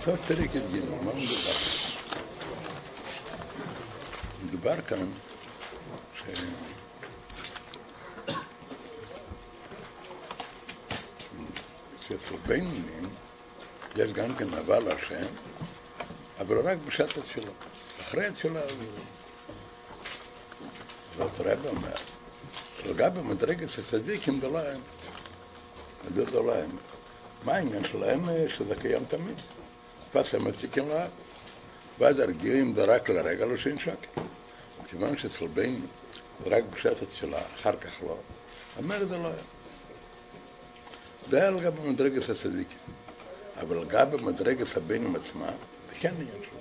בסוף פרק י"ג, מה מדובר? מדובר כאן ש... שאצל בינונים יש גם כן אהבה להשם, אבל רק בשעת התפילה. אחרי התפילה זאת רב אומר, לגבי מדרגת הצדיקים דלא האמת. מה העניין שלהם שזה קיים תמיד? פס המתיקים לארץ. ועד הרגילים זה רק לרגע לא שאין שקל. כיוון שאצל בן זה רק בשעת התפילה, אחר כך לא, זה לא היה. זה היה לגבי מדרגת הצדיקים. אבל לגבי מדרגת הבנים עצמה, זה כן עניין שלו.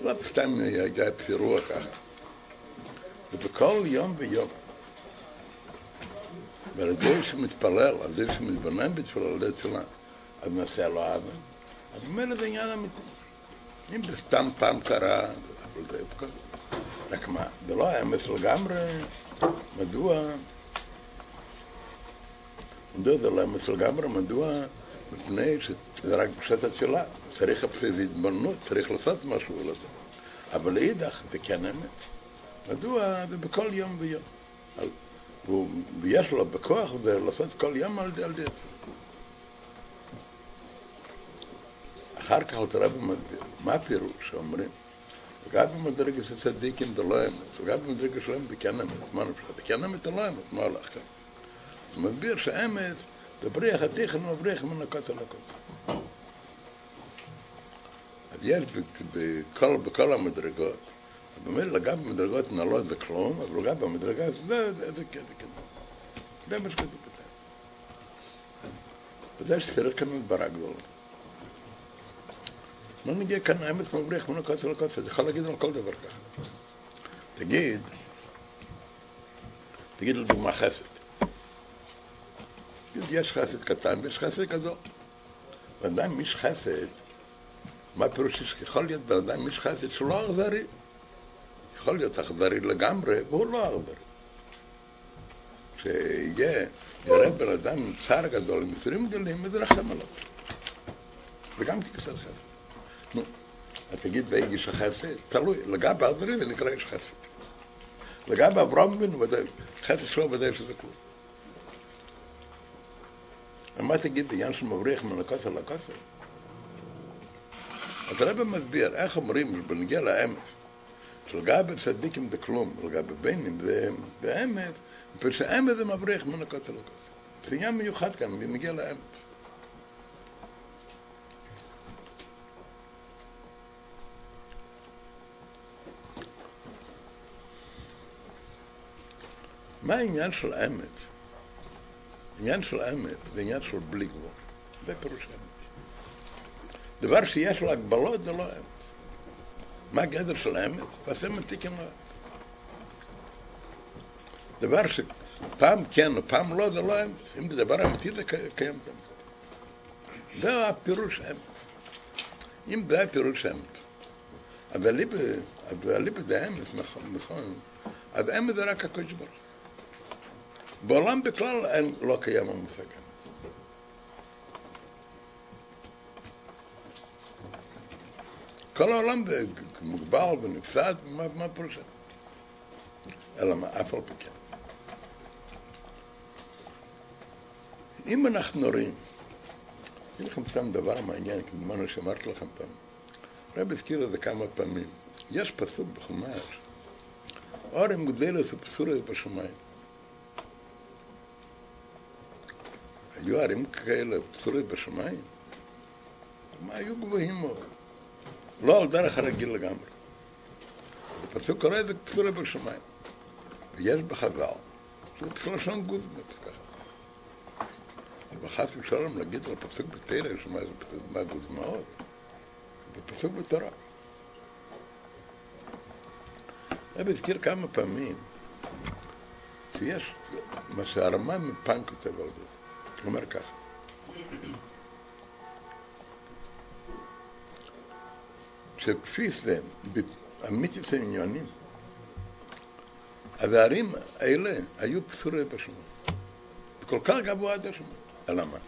לא סתם היה פירוע ככה. ובכל יום ויום, ועל ידי שמתפלל, על ידי שמתבונן בתפילה, על ידי תפילה, אז נעשה לו אבא. אז ממילא זה עניין אמיתי. אם זה סתם פעם קרה, זה. רק מה, זה לא היה אמת לגמרי, מדוע? מדוע זה לא אמת לגמרי, מדוע? מפני שזה רק בשעת התפילה, צריך התבוננות, צריך לעשות משהו לזה. אבל לאידך זה כן אמת. מדוע זה בכל יום ויום? ויש לו בכוח זה לעשות כל יום על ידי זה. אחר כך אתה רב מסביר, מה הפירוש שאומרים? לגבי מדרגת הצדיקים זה לא אמת, לגבי מדרגת שלהם זה כן אמת, מה נפשט? זה כן אמת או לא אמת, מה הולך כאן? הוא מסביר שאמת זה בריח התיכן ובריח מן הכותל לכותל. אז יש בכל, בכל המדרגות, במילא לגבי מדרגות נעלות זה כלום, אבל לגבי המדרגה זה, זה, זה כן, זה כן. זה מה שכתוב בזה. וזה שצריך כאן מדברה גדולה. לא נגיע כאן האמת מבריח מן הקוצר לקוצר, זה יכול להגיד על כל דבר ככה. תגיד, תגיד לדוגמה חסד. יש חסד קטן ויש חסד גדול. בן אדם איש חסד, מה פירוש יכול להיות בן אדם איש חסד שהוא לא אכזרי. יכול להיות אכזרי לגמרי, והוא לא אכזרי. שיהיה, יראה בן אדם צער גדול, עם מסורים גדולים, ודרחם עליו. וגם כקצת חסד. תגיד ואיש החסד, תלוי, לגבי זה נקרא איש חסד. לגבי אברהם בן, חסד שלו ודאי שזה כלום. מה תגיד בעניין של מבריח מן הכוסר לכוסר? אז הרב מסביר, איך אומרים, בנגיע לאמת, שלגבי צדיקים זה כלום, לגבי בנים זה אמת, מפני שהאמת זה מבריח מן הכוסר לכוסר. זה עניין מיוחד כאן, בנגיע לאמת. מה העניין של האמת? עניין של האמת זה עניין של בלי גבול. זה פירוש האמת. דבר שיש לו הגבלות זה לא האמת. מה הגדר של האמת? ועשה מתיקן לו. דבר שפעם כן ופעם לא זה לא האמת. אם זה דבר אמיתי זה קיים גם. זה הפירוש האמת. אם זה הפירוש האמת. אבל אליבא דאמת, נכון, נכון. אז האמת זה רק הקודש ברוך בעולם בכלל אין, לא קיים המושג אמת. כל העולם מוגבל ונפסד, מה, מה פירושה? אלא מה, אף על פי כן. אם אנחנו רואים, אגיד לכם סתם דבר מעניין, כמובן שאמרתי לכם פעם, הרב הזכיר את זה כמה פעמים. יש פסוק בחומש, אורם גדלס ופסורס בשמיים. היו ערים כאלה פסולות בשמיים? מה, היו גבוהים מאוד. לא על דרך הרגיל לגמרי. הפסוק קורא את זה פסולות בשמיים. ויש בחז"ל, זה פסול לשון גוזמן, ככה. אבל ושלום להגיד על פסוק בתרא, שמה זה מה גוזמאות, זה פסוק בתורה. הרב הזכיר כמה פעמים שיש מה שהרמב"ם מפן כותב על זה. הוא אומר ככה. שכפי זה, המיתוס העניונים, הדערים האלה היו פסורי בשמות. כל כך גבוה עד השמות. אלא מה?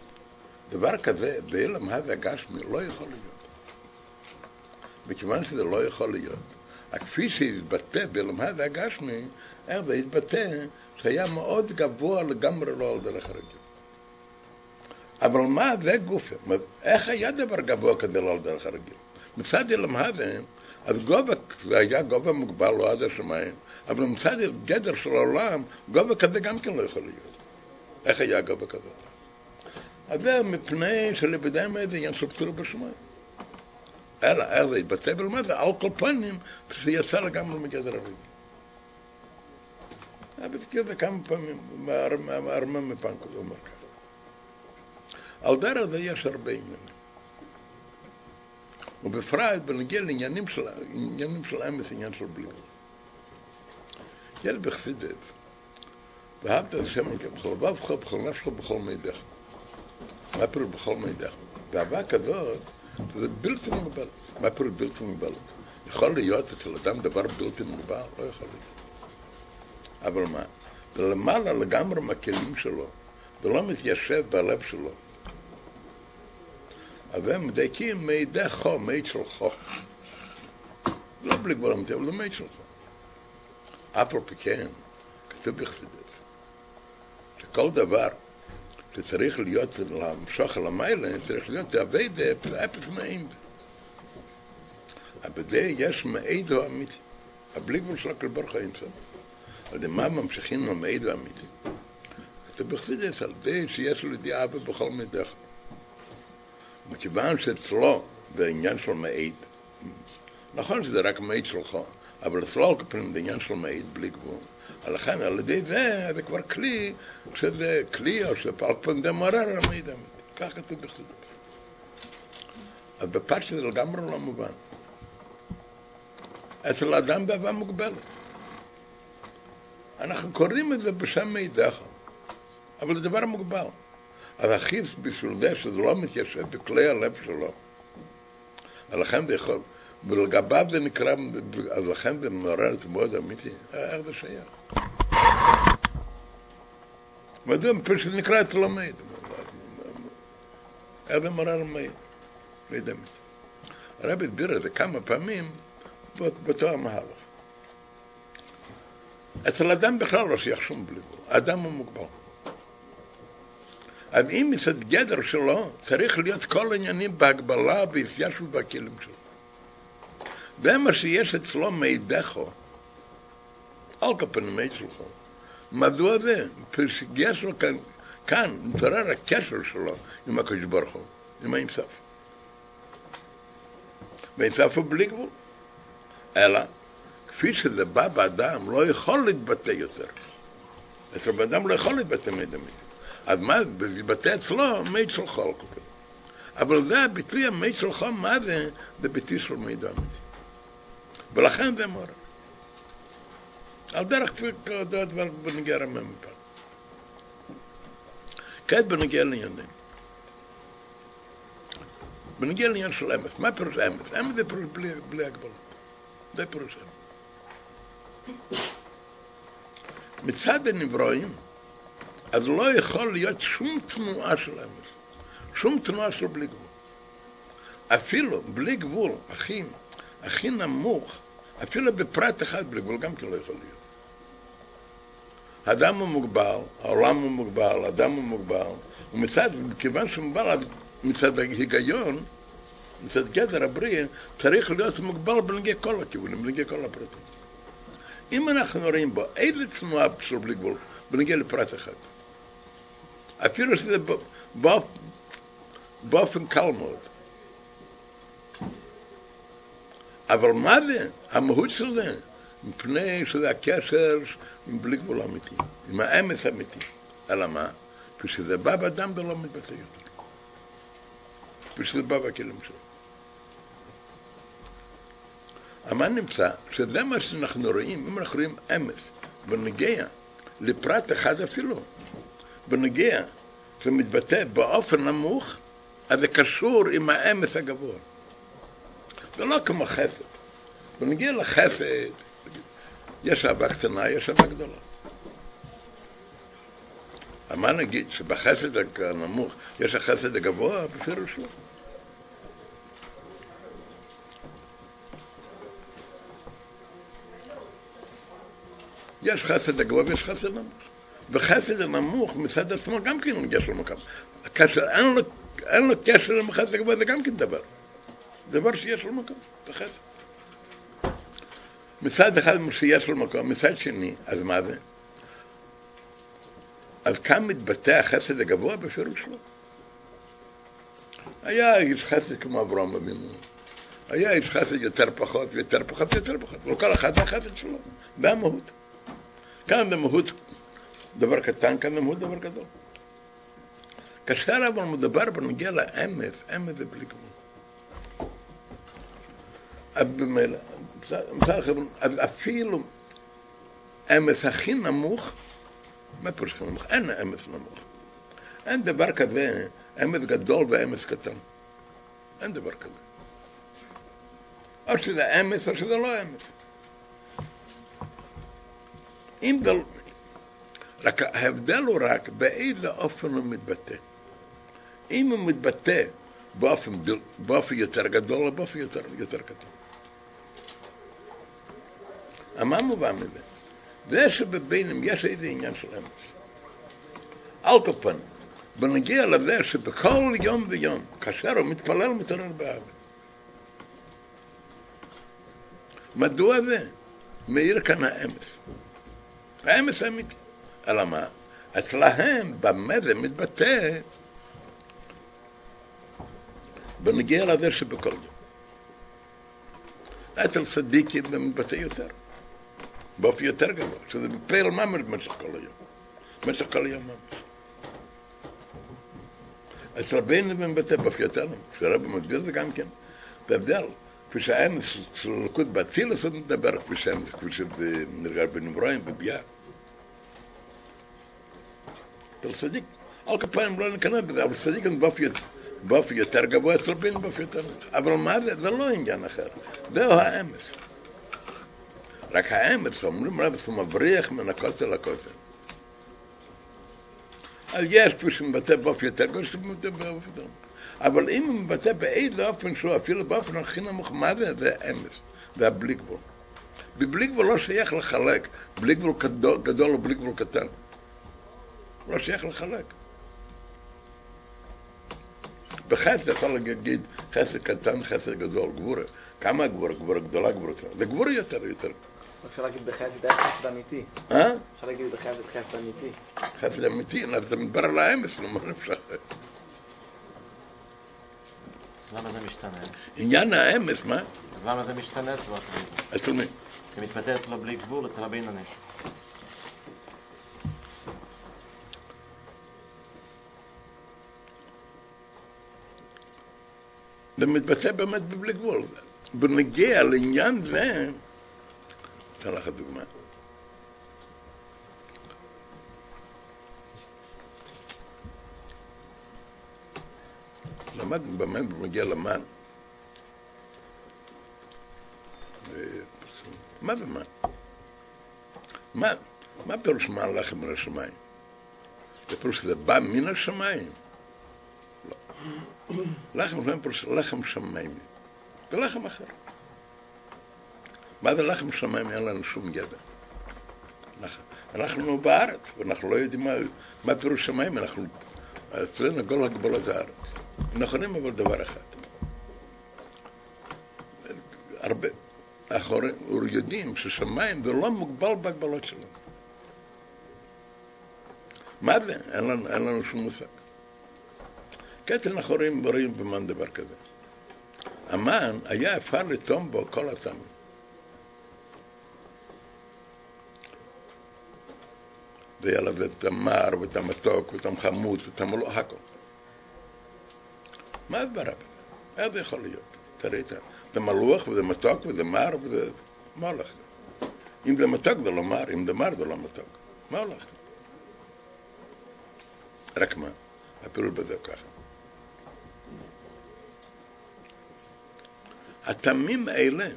דבר כזה באילם הווה הגשמי לא יכול להיות. מכיוון שזה לא יכול להיות, כפי שהתבטא באילם הווה הגשמי, איך זה התבטא שהיה מאוד גבוה לגמרי לא על דרך הרגיל. אבל מה זה גופה? איך היה דבר גבוה כזה לא על דרך הרגיל? מצד אילם הווה, אז גובה, זה היה גובה מוגבל, לא עד השמיים, אבל מצד גדר של העולם, גובה כזה גם כן לא יכול להיות. איך היה גובה כזה? אז זה מפני שלבדיים זה עניין של פצור בשמיים. אלא, איך זה התבטא זה, על כל פנים, שיצא לגמרי מגדר הרגיל. אבל זה כמה פעמים, הרמם מפנקו, הוא אומר ככה. על דרך זה יש הרבה עניינים. ובפרט בנגיע לעניינים של, עניינים של אמס, עניין של בלי גבול. ילד בחסידב, ואהבת את השם אלוקים בכל לבבך, בכל נפשך, בכל מידך. מה פירוש בכל מידך? ואהבה כזאת, זה בלתי מוגבל. מה פירוש בלתי מוגבל? יכול להיות אצל אדם דבר בלתי מוגבל? לא יכול להיות. אבל מה? זה למעלה לגמרי מהכלים שלו, זה לא מתיישב בלב שלו. אז הם מדייקים מידי חו, מיד של חו. לא בלי גבול אמיתי, אבל לא מיד של חו. אף על פי כן, כתוב בחסידות, שכל דבר שצריך להיות, למשוך על המיילה, צריך להיות אביידה, אפס. אבל זה יש מעידו אמיתי. הבלי גבול של הכל ברוך האינסוף. על ידי מה ממשיכים למעידו אמיתי? כתוב בחסידות על זה שיש לו ידיעה בכל מידך. מכיוון שאצלו זה עניין של מעיד, נכון שזה רק מעיד שלך, אבל אצלו על כפנים זה עניין של מעיד בלי גבול. לכן על ידי זה זה כבר כלי, שזה כלי או שפעל פן זה מעורר על המעיד האמיתי. כך כתוב בחסידות. אז בפשט זה לגמרי לא מובן. אצל האדם באהבה מוגבלת. אנחנו קוראים את זה בשם מידך, אבל זה דבר מוגבל. אז החיס בשביל זה שזה לא מתיישב בכלי הלב שלו. ולכן זה יכול, ולגביו זה נקרא, אז לכן זה מעורר את מאוד אמיתי, איך זה שייך? מדוע? פשוט נקרא את לומד. איך זה מעורר מעיד? מעיד אמיתי. הרב הסביר את זה כמה פעמים באותו המהלך. אצל אדם בכלל לא שייך שום בלי. אדם הוא מוגבל. אבל אם מצד גדר שלו, צריך להיות כל העניינים בהגבלה, בהתיישבות בכלים שלו. זה מה שיש אצלו מידךו, על כפנים שלך. מדוע זה? יש לו כאן, כאן מתעורר הקשר שלו עם הקדוש ברוך הוא, עם האינסף. והאינסף הוא בלי גבול. אלא, כפי שזה בא באדם, לא יכול להתבטא יותר. אצל באדם לא יכול להתבטא מידע מידע. אז מה, להתבטא אצלו, מי שלך על כל. אבל זה הביטוי המי שלך, מה זה? זה ביטוי של מידע אמיתי. ולכן זה מורה. על דרך כפי כדות בנגיע רמם מפעם. כעת בנגיע לעניינים. בנגיע לעניין של אמס. מה פירוש אמס? אמס זה פירוש בלי, בלי הגבלות. זה פירוש אמס. מצד הנברואים, אז לא יכול להיות שום תנועה של אמס, שום תנועה של בלי גבול. אפילו בלי גבול, הכי, הכי נמוך, אפילו בפרט אחד בלי גבול, גם כן לא יכול להיות. האדם הוא מוגבל, העולם הוא מוגבל, האדם הוא מוגבל, ומצד, כיוון שהוא מוגבל, מצד ההיגיון, מצד גדר הבריאה, צריך להיות מוגבל בנגיע כל הכיוונים, בנגיע כל הפרטים. אם אנחנו רואים בו איזה תנועה של בלי גבול, בנגיע לפרט אחד. אפילו שזה באופן קל מאוד. אבל מה זה? המהות של זה? מפני שזה הקשר בלי גבול אמיתי, עם האמס האמיתי. אלא מה? כשזה בא באדם זה לא מתבטא יותר. כשזה בא בכלים שלו. אבל נמצא שזה מה שאנחנו רואים, אם אנחנו רואים אמס, בנגיע לפרט אחד אפילו, בנגיע שמתבטא באופן נמוך, אז זה קשור עם האמס הגבוה. זה לא כמו חסד. בנגיע לחסד, יש אהבה קטנה, יש אהבה גדולה. מה נגיד, שבחסד הנמוך יש החסד הגבוה? בפירוש לא. יש חסד הגבוה ויש חסד נמוך. וחסד הנמוך מצד עצמו גם כן יש לו מקום. כאשר אין לו, אין לו קשר עם החסד הגבוה זה גם כן דבר. דבר שיש לו מקום, בחסד. מצד אחד שיש לו מקום, מצד שני, אז מה זה? אז כאן מתבטא החסד הגבוה בפירוש לא. היה איש חסד כמו אברהם אבינו. היה איש חסד יותר פחות ויותר פחות ויותר פחות. וכל אחד החסד שלו, והמהות. כאן במהות דבר קטן, כאן במהות דבר גדול. כאשר אבל מדבר בנוגע לאמץ, אמץ זה בלי גבול. אז אפילו אמץ הכי נמוך, מה פירוש נמוך? אין אמץ נמוך. אין דבר כזה, אמץ גדול ואמץ קטן. אין דבר כזה. או שזה אמץ או שזה לא אמץ. אם. רק ההבדל הוא רק באיזה אופן הוא מתבטא. אם הוא מתבטא באופן, באופן יותר גדול או באופן יותר, יותר קטן. מה מובן מזה? זה שבבינים יש איזה עניין של אמץ. על כל פנים, בנגיע לזה שבכל יום ויום, כאשר הוא מתפלל מתעורר באב. מדוע זה? מאיר כאן האמץ. האמץ האמיתי. אלא מה? אצלהם, במה זה מתבטא? בנגיע לזה שבכל יום. אצל צדיקים זה מתבטא יותר. באופי יותר גבוה, שזה בפעיל ממש במשך כל היום. במשך כל היום ממש. אצל רבינו זה מתבטא באופי יותר נמוך. כשהרבי מסביר זה גם כן, בהבדל. כפי שהאמס של הלכות באצילוס עוד מדבר, כפי שזה נרגש בנברואים, בביאה. אצל צדיק, על כפיים לא ניכנס בזה, אבל צדיק הם באופי יותר גבוה, אצל רבינו באופי יותר נמוך. אבל מה זה? זה לא עניין אחר. זהו האמס. רק האמץ, אומרים רב, הוא מבריח מן הכותל לכותל. אז יש פה שמבטא באופן יותר גדול, שמבטא באופן יותר אבל אם הוא מבטא באיזה אופן שהוא, אפילו באופן הכי נמוך, מה זה? זה אמץ, זה הבלי גבול. בבלי גבול לא שייך לחלק, בלי גבול גדול, גדול או בלי גבול קטן. לא שייך לחלק. בחסד יכול להגיד חסד קטן, חסד גדול, גבורה. כמה גבורה? גבורה גדולה, גבורה קטנה. זה גבורה יותר, יותר. אפשר להגיד בחסד, איך חסד אמיתי. אה? אפשר להגיד בחסד, חסד אמיתי. חסד אמיתי, אז אתה מדבר על האמס, לא מה אפשר. למה זה משתנה? עניין האמס, מה? אז למה זה משתנה אצלו? אצל מי? זה מתבטא אצלו בלי גבול, אצל הבינוני. זה מתבטא באמת בבלי גבול. בנגיע לעניין זה, אתן לך דוגמה. למדנו באמת במגיע למן. מה זה? מה, מה פירוש מן לחם מן השמיים? זה פירוש שזה בא מן השמיים? לחם זה פירוש לחם שמיים. זה לחם אחר. מה זה לחם שמיים? אין לנו שום ידע. אנחנו בארץ, ואנחנו לא יודעים מה, פירוש שמיים, אנחנו, אצלנו כל הגבולות זה הארץ. נכונים אבל דבר אחד. הרבה, אנחנו יודעים ששמיים זה לא מוגבל בהגבלות שלנו. מה זה? אין לנו, אין לנו שום מושג. כתר אנחנו רואים, רואים במן דבר כזה. המן היה אפשר לטום בו כל הטעמים. והיה לו את המר ואת המתוק ואת המחמוץ ואת המלוא, הכל. מה הדבר הזה? איך זה יכול להיות? תראי את זה. זה מלוח וזה מתוק וזה מר וזה... מה הולך? אם זה מתוק זה לא מר, אם זה מר זה לא מתוק. מה הולך? רק מה? אפילו בזה ככה. התמים האלה,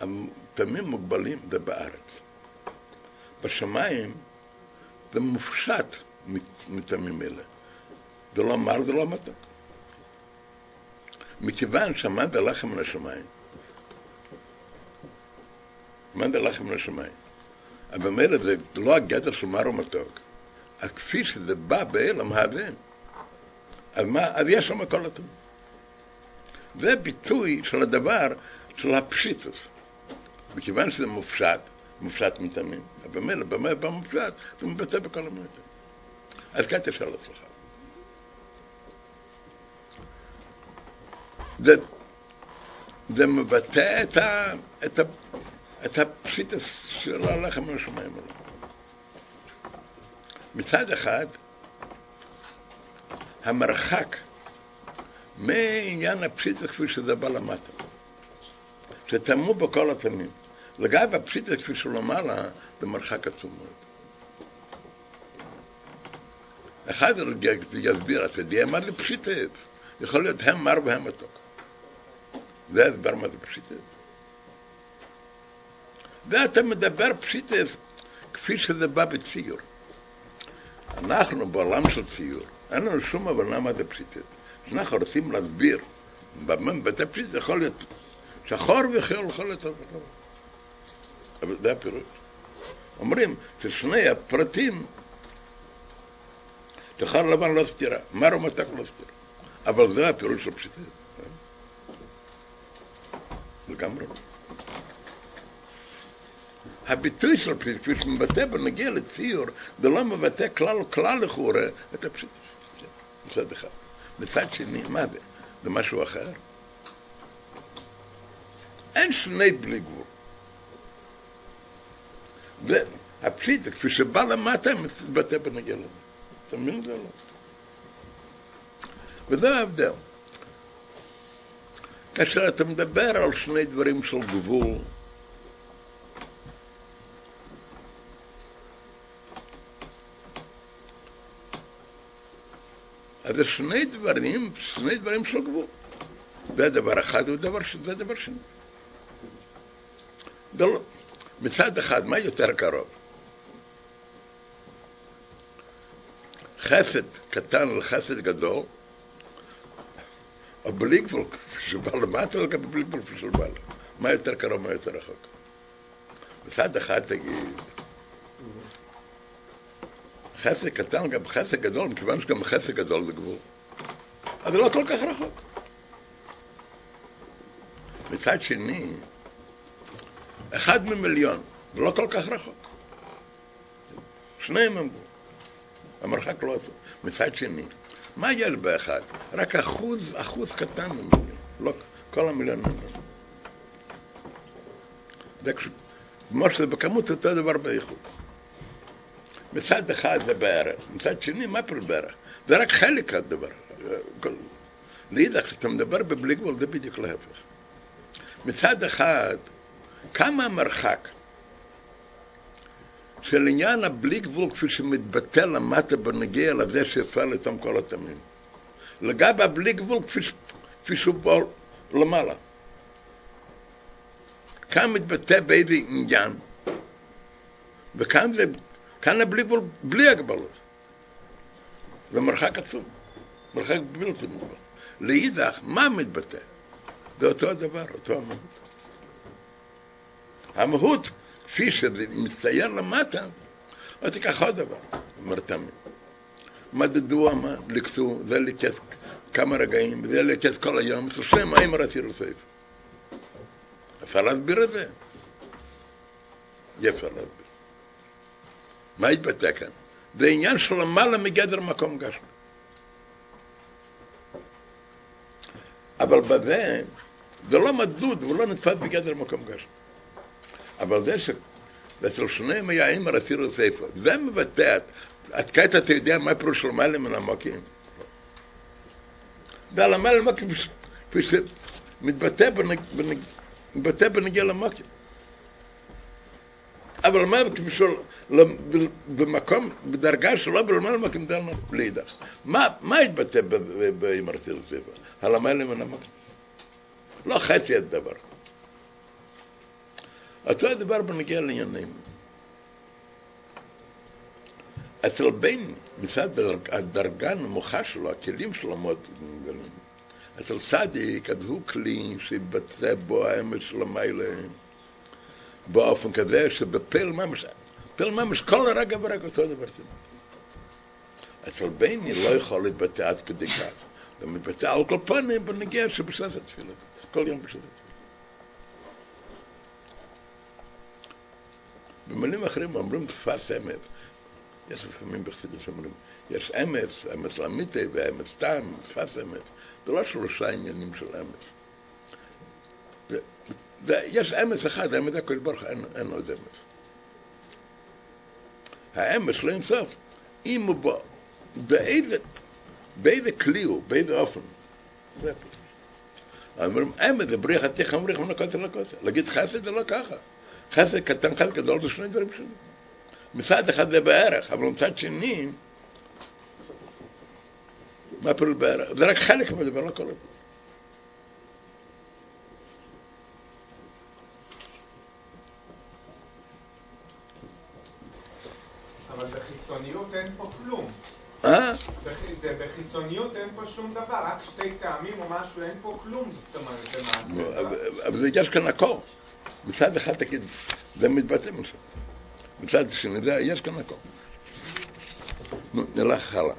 התמים מוגבלים זה בארץ. בשמיים זה מופשט מטעמים אלה. זה לא מר, זה לא מתוק. מכיוון שהמן דלחם מן השמיים, מן דלחם מן השמיים, אבל ממילא זה לא הגדר של מר ומתוק, אז כפי שזה בא באלם האבן, אז מה, אז יש שם כל הטוב. זה ביטוי של הדבר, של הפשיטוס. מכיוון שזה מופשט, מופשט מטעמים, אבל ממילא במופשט זה מבטא בכל המטר. אז כאן תשאל אותך. זה, זה מבטא את, ה, את, ה, את הפשיטוס של הלחם מהשמיים האלה. מצד אחד, המרחק מעניין הפשיטה כפי שזה בא למטה, שטמאו בכל התמים. לגבי הפשיטה כפי שהוא למעלה, זה מרחק עצום מאוד. אחד יסביר, אתה יודע מה זה פשיטה? יכול להיות הם מר והם מתוק. זה הסבר מה זה פשיטה. ואתה מדבר פשיטה כפי שזה בא בציור. אנחנו בעולם של ציור, אין לנו שום הבנה מה זה פשיטת. אנחנו רוצים להסביר, בבתי פשיטת יכול להיות שחור ויכול להיות טוב. אבל זה הפירוש. אומרים ששני הפרטים, שחור לבן לא סתירה, מר ומתק לא סתירה. אבל זה הפירוש של פשיטת. לגמרי. הביטוי של פשיט, כפי שמבטא בנגיע לציור, זה לא מבטא כלל כלל לכאורה את הפשיט. מצד אחד. מצד שני, מה זה? זה משהו אחר? אין שני בלי גבול. והפשיט, כפי שבא למטה, מתבטא בנגיע לזה. אתה מבין את זה או לא? וזה ההבדל. כאשר אתה מדבר על שני דברים של גבול, אז זה שני דברים, שני דברים של גבול. זה דבר אחד זה דבר שני. לא, מצד אחד, מה יותר קרוב? חסד קטן לחסד גדול, או בלי גבול שבא למטה, או בלי גבול שבא. מה יותר קרוב, מה יותר רחוק? מצד אחד תגיד, חסד קטן, גם חסד גדול, מכיוון שגם חסד גדול זה גבול. אז זה לא כל כך רחוק. מצד שני, אחד ממיליון, זה לא כל כך רחוק. שניהם אמרו. המרחק לא טוב. מצד שני, מה יש באחד? רק אחוז, אחוז קטן ממיליון. לא כל המיליון מיליון. זה כמו שזה בכמות אותו דבר באיכות. מצד אחד זה בערך, מצד שני, מה פירוש בערך? זה רק חלק הדבר. לאידך, כשאתה מדבר בבלי גבול, זה בדיוק להפך. מצד אחד, כמה המרחק של עניין הבלי גבול כפי שמתבטא למטה בנגיע לזה שאפשר לתום כל התמים. לגבי הבלי גבול כפי, כפי שהוא בוא למעלה. כאן מתבטא באיזה עניין, וכאן זה כאן גבול, בלי הגבלות. זה עצום, מרחק בלתי מוגבל. לאידך, מה מתבטא? זה אותו הדבר, אותו המהות. המהות, כפי שזה מצייר למטה, לא תיקח עוד דבר, אומר תמיד. מדדו אמה, לקצו, זה לקץ כמה רגעים, וזה לקץ כל היום, זה שם מים רצינו סעיף. אפשר להסביר את זה? אפשר להסביר. מה התבטא כאן? זה עניין של למעלה מגדר מקום גשמי. אבל בזה, זה לא מדוד והוא לא נתפס בגדר מקום גשמי. אבל זה שאצל שניהם היה אימא רצינו ספר, זה מבטא, עד כעת אתה יודע מה פירוש למעלה מן המוקים? ועל המעלה למוקים, כפי שמתבטא בנגיע למוקים. אבל מה בשביל, במקום, בדרגה שלא בלמעלה דלמה לאידך. מה, התבטא באמרתי לספר? הלמעלה מן המקום. לא חצי הדבר. אותו הדבר בנגיע לעניינים. אצל בן, מצד הדרג- הדרגה הנמוכה שלו, הכלים שלו מאוד גדולים. אצל אז הוא כלי שיתבצע בו האמץ של המיילה באופן כזה שבפל ממש, פל ממש כל רגע ורגע אותו דבר זה. אצל בני לא יכול להתבטא עד כדי כך. זה מתבטא על כל פנים בנגיעה שבשעת התפילה. כל יום בשעת התפילה. במילים אחרים אומרים שפת אמת. יש לפעמים בחסידות שאומרים, יש אמת, אמת לאמיתי ואמת סתם, שפת אמת. זה לא שלושה עניינים של אמת. יש אמת אחד, אמת הקדוש ברוך אין אין עוד אמת. האמת לא אינסוף. אם הוא בא, באיזה, באיזה כלי הוא, באיזה אופן. זה הפירוש. אומרים, אמת זה בריח עתיך אמריך מן הכותל לכותל. להגיד חסד זה לא ככה. חסד קטן, חסד גדול זה שני דברים שונים. מצד אחד זה בערך, אבל מצד שני, מה פירוש בערך? זה רק חלק מהדבר, לא כל הדבר. אבל בחיצוניות אין פה כלום. אה? זה בחיצוניות אין פה שום דבר, רק שתי טעמים או משהו, אין פה כלום. זאת אומרת, זה מעשה. אבל- יש כאן הכל. מצד אחד תגיד, זה מתבטא משם. מצד שני, יש כאן הכל. נו, נלך הלאה.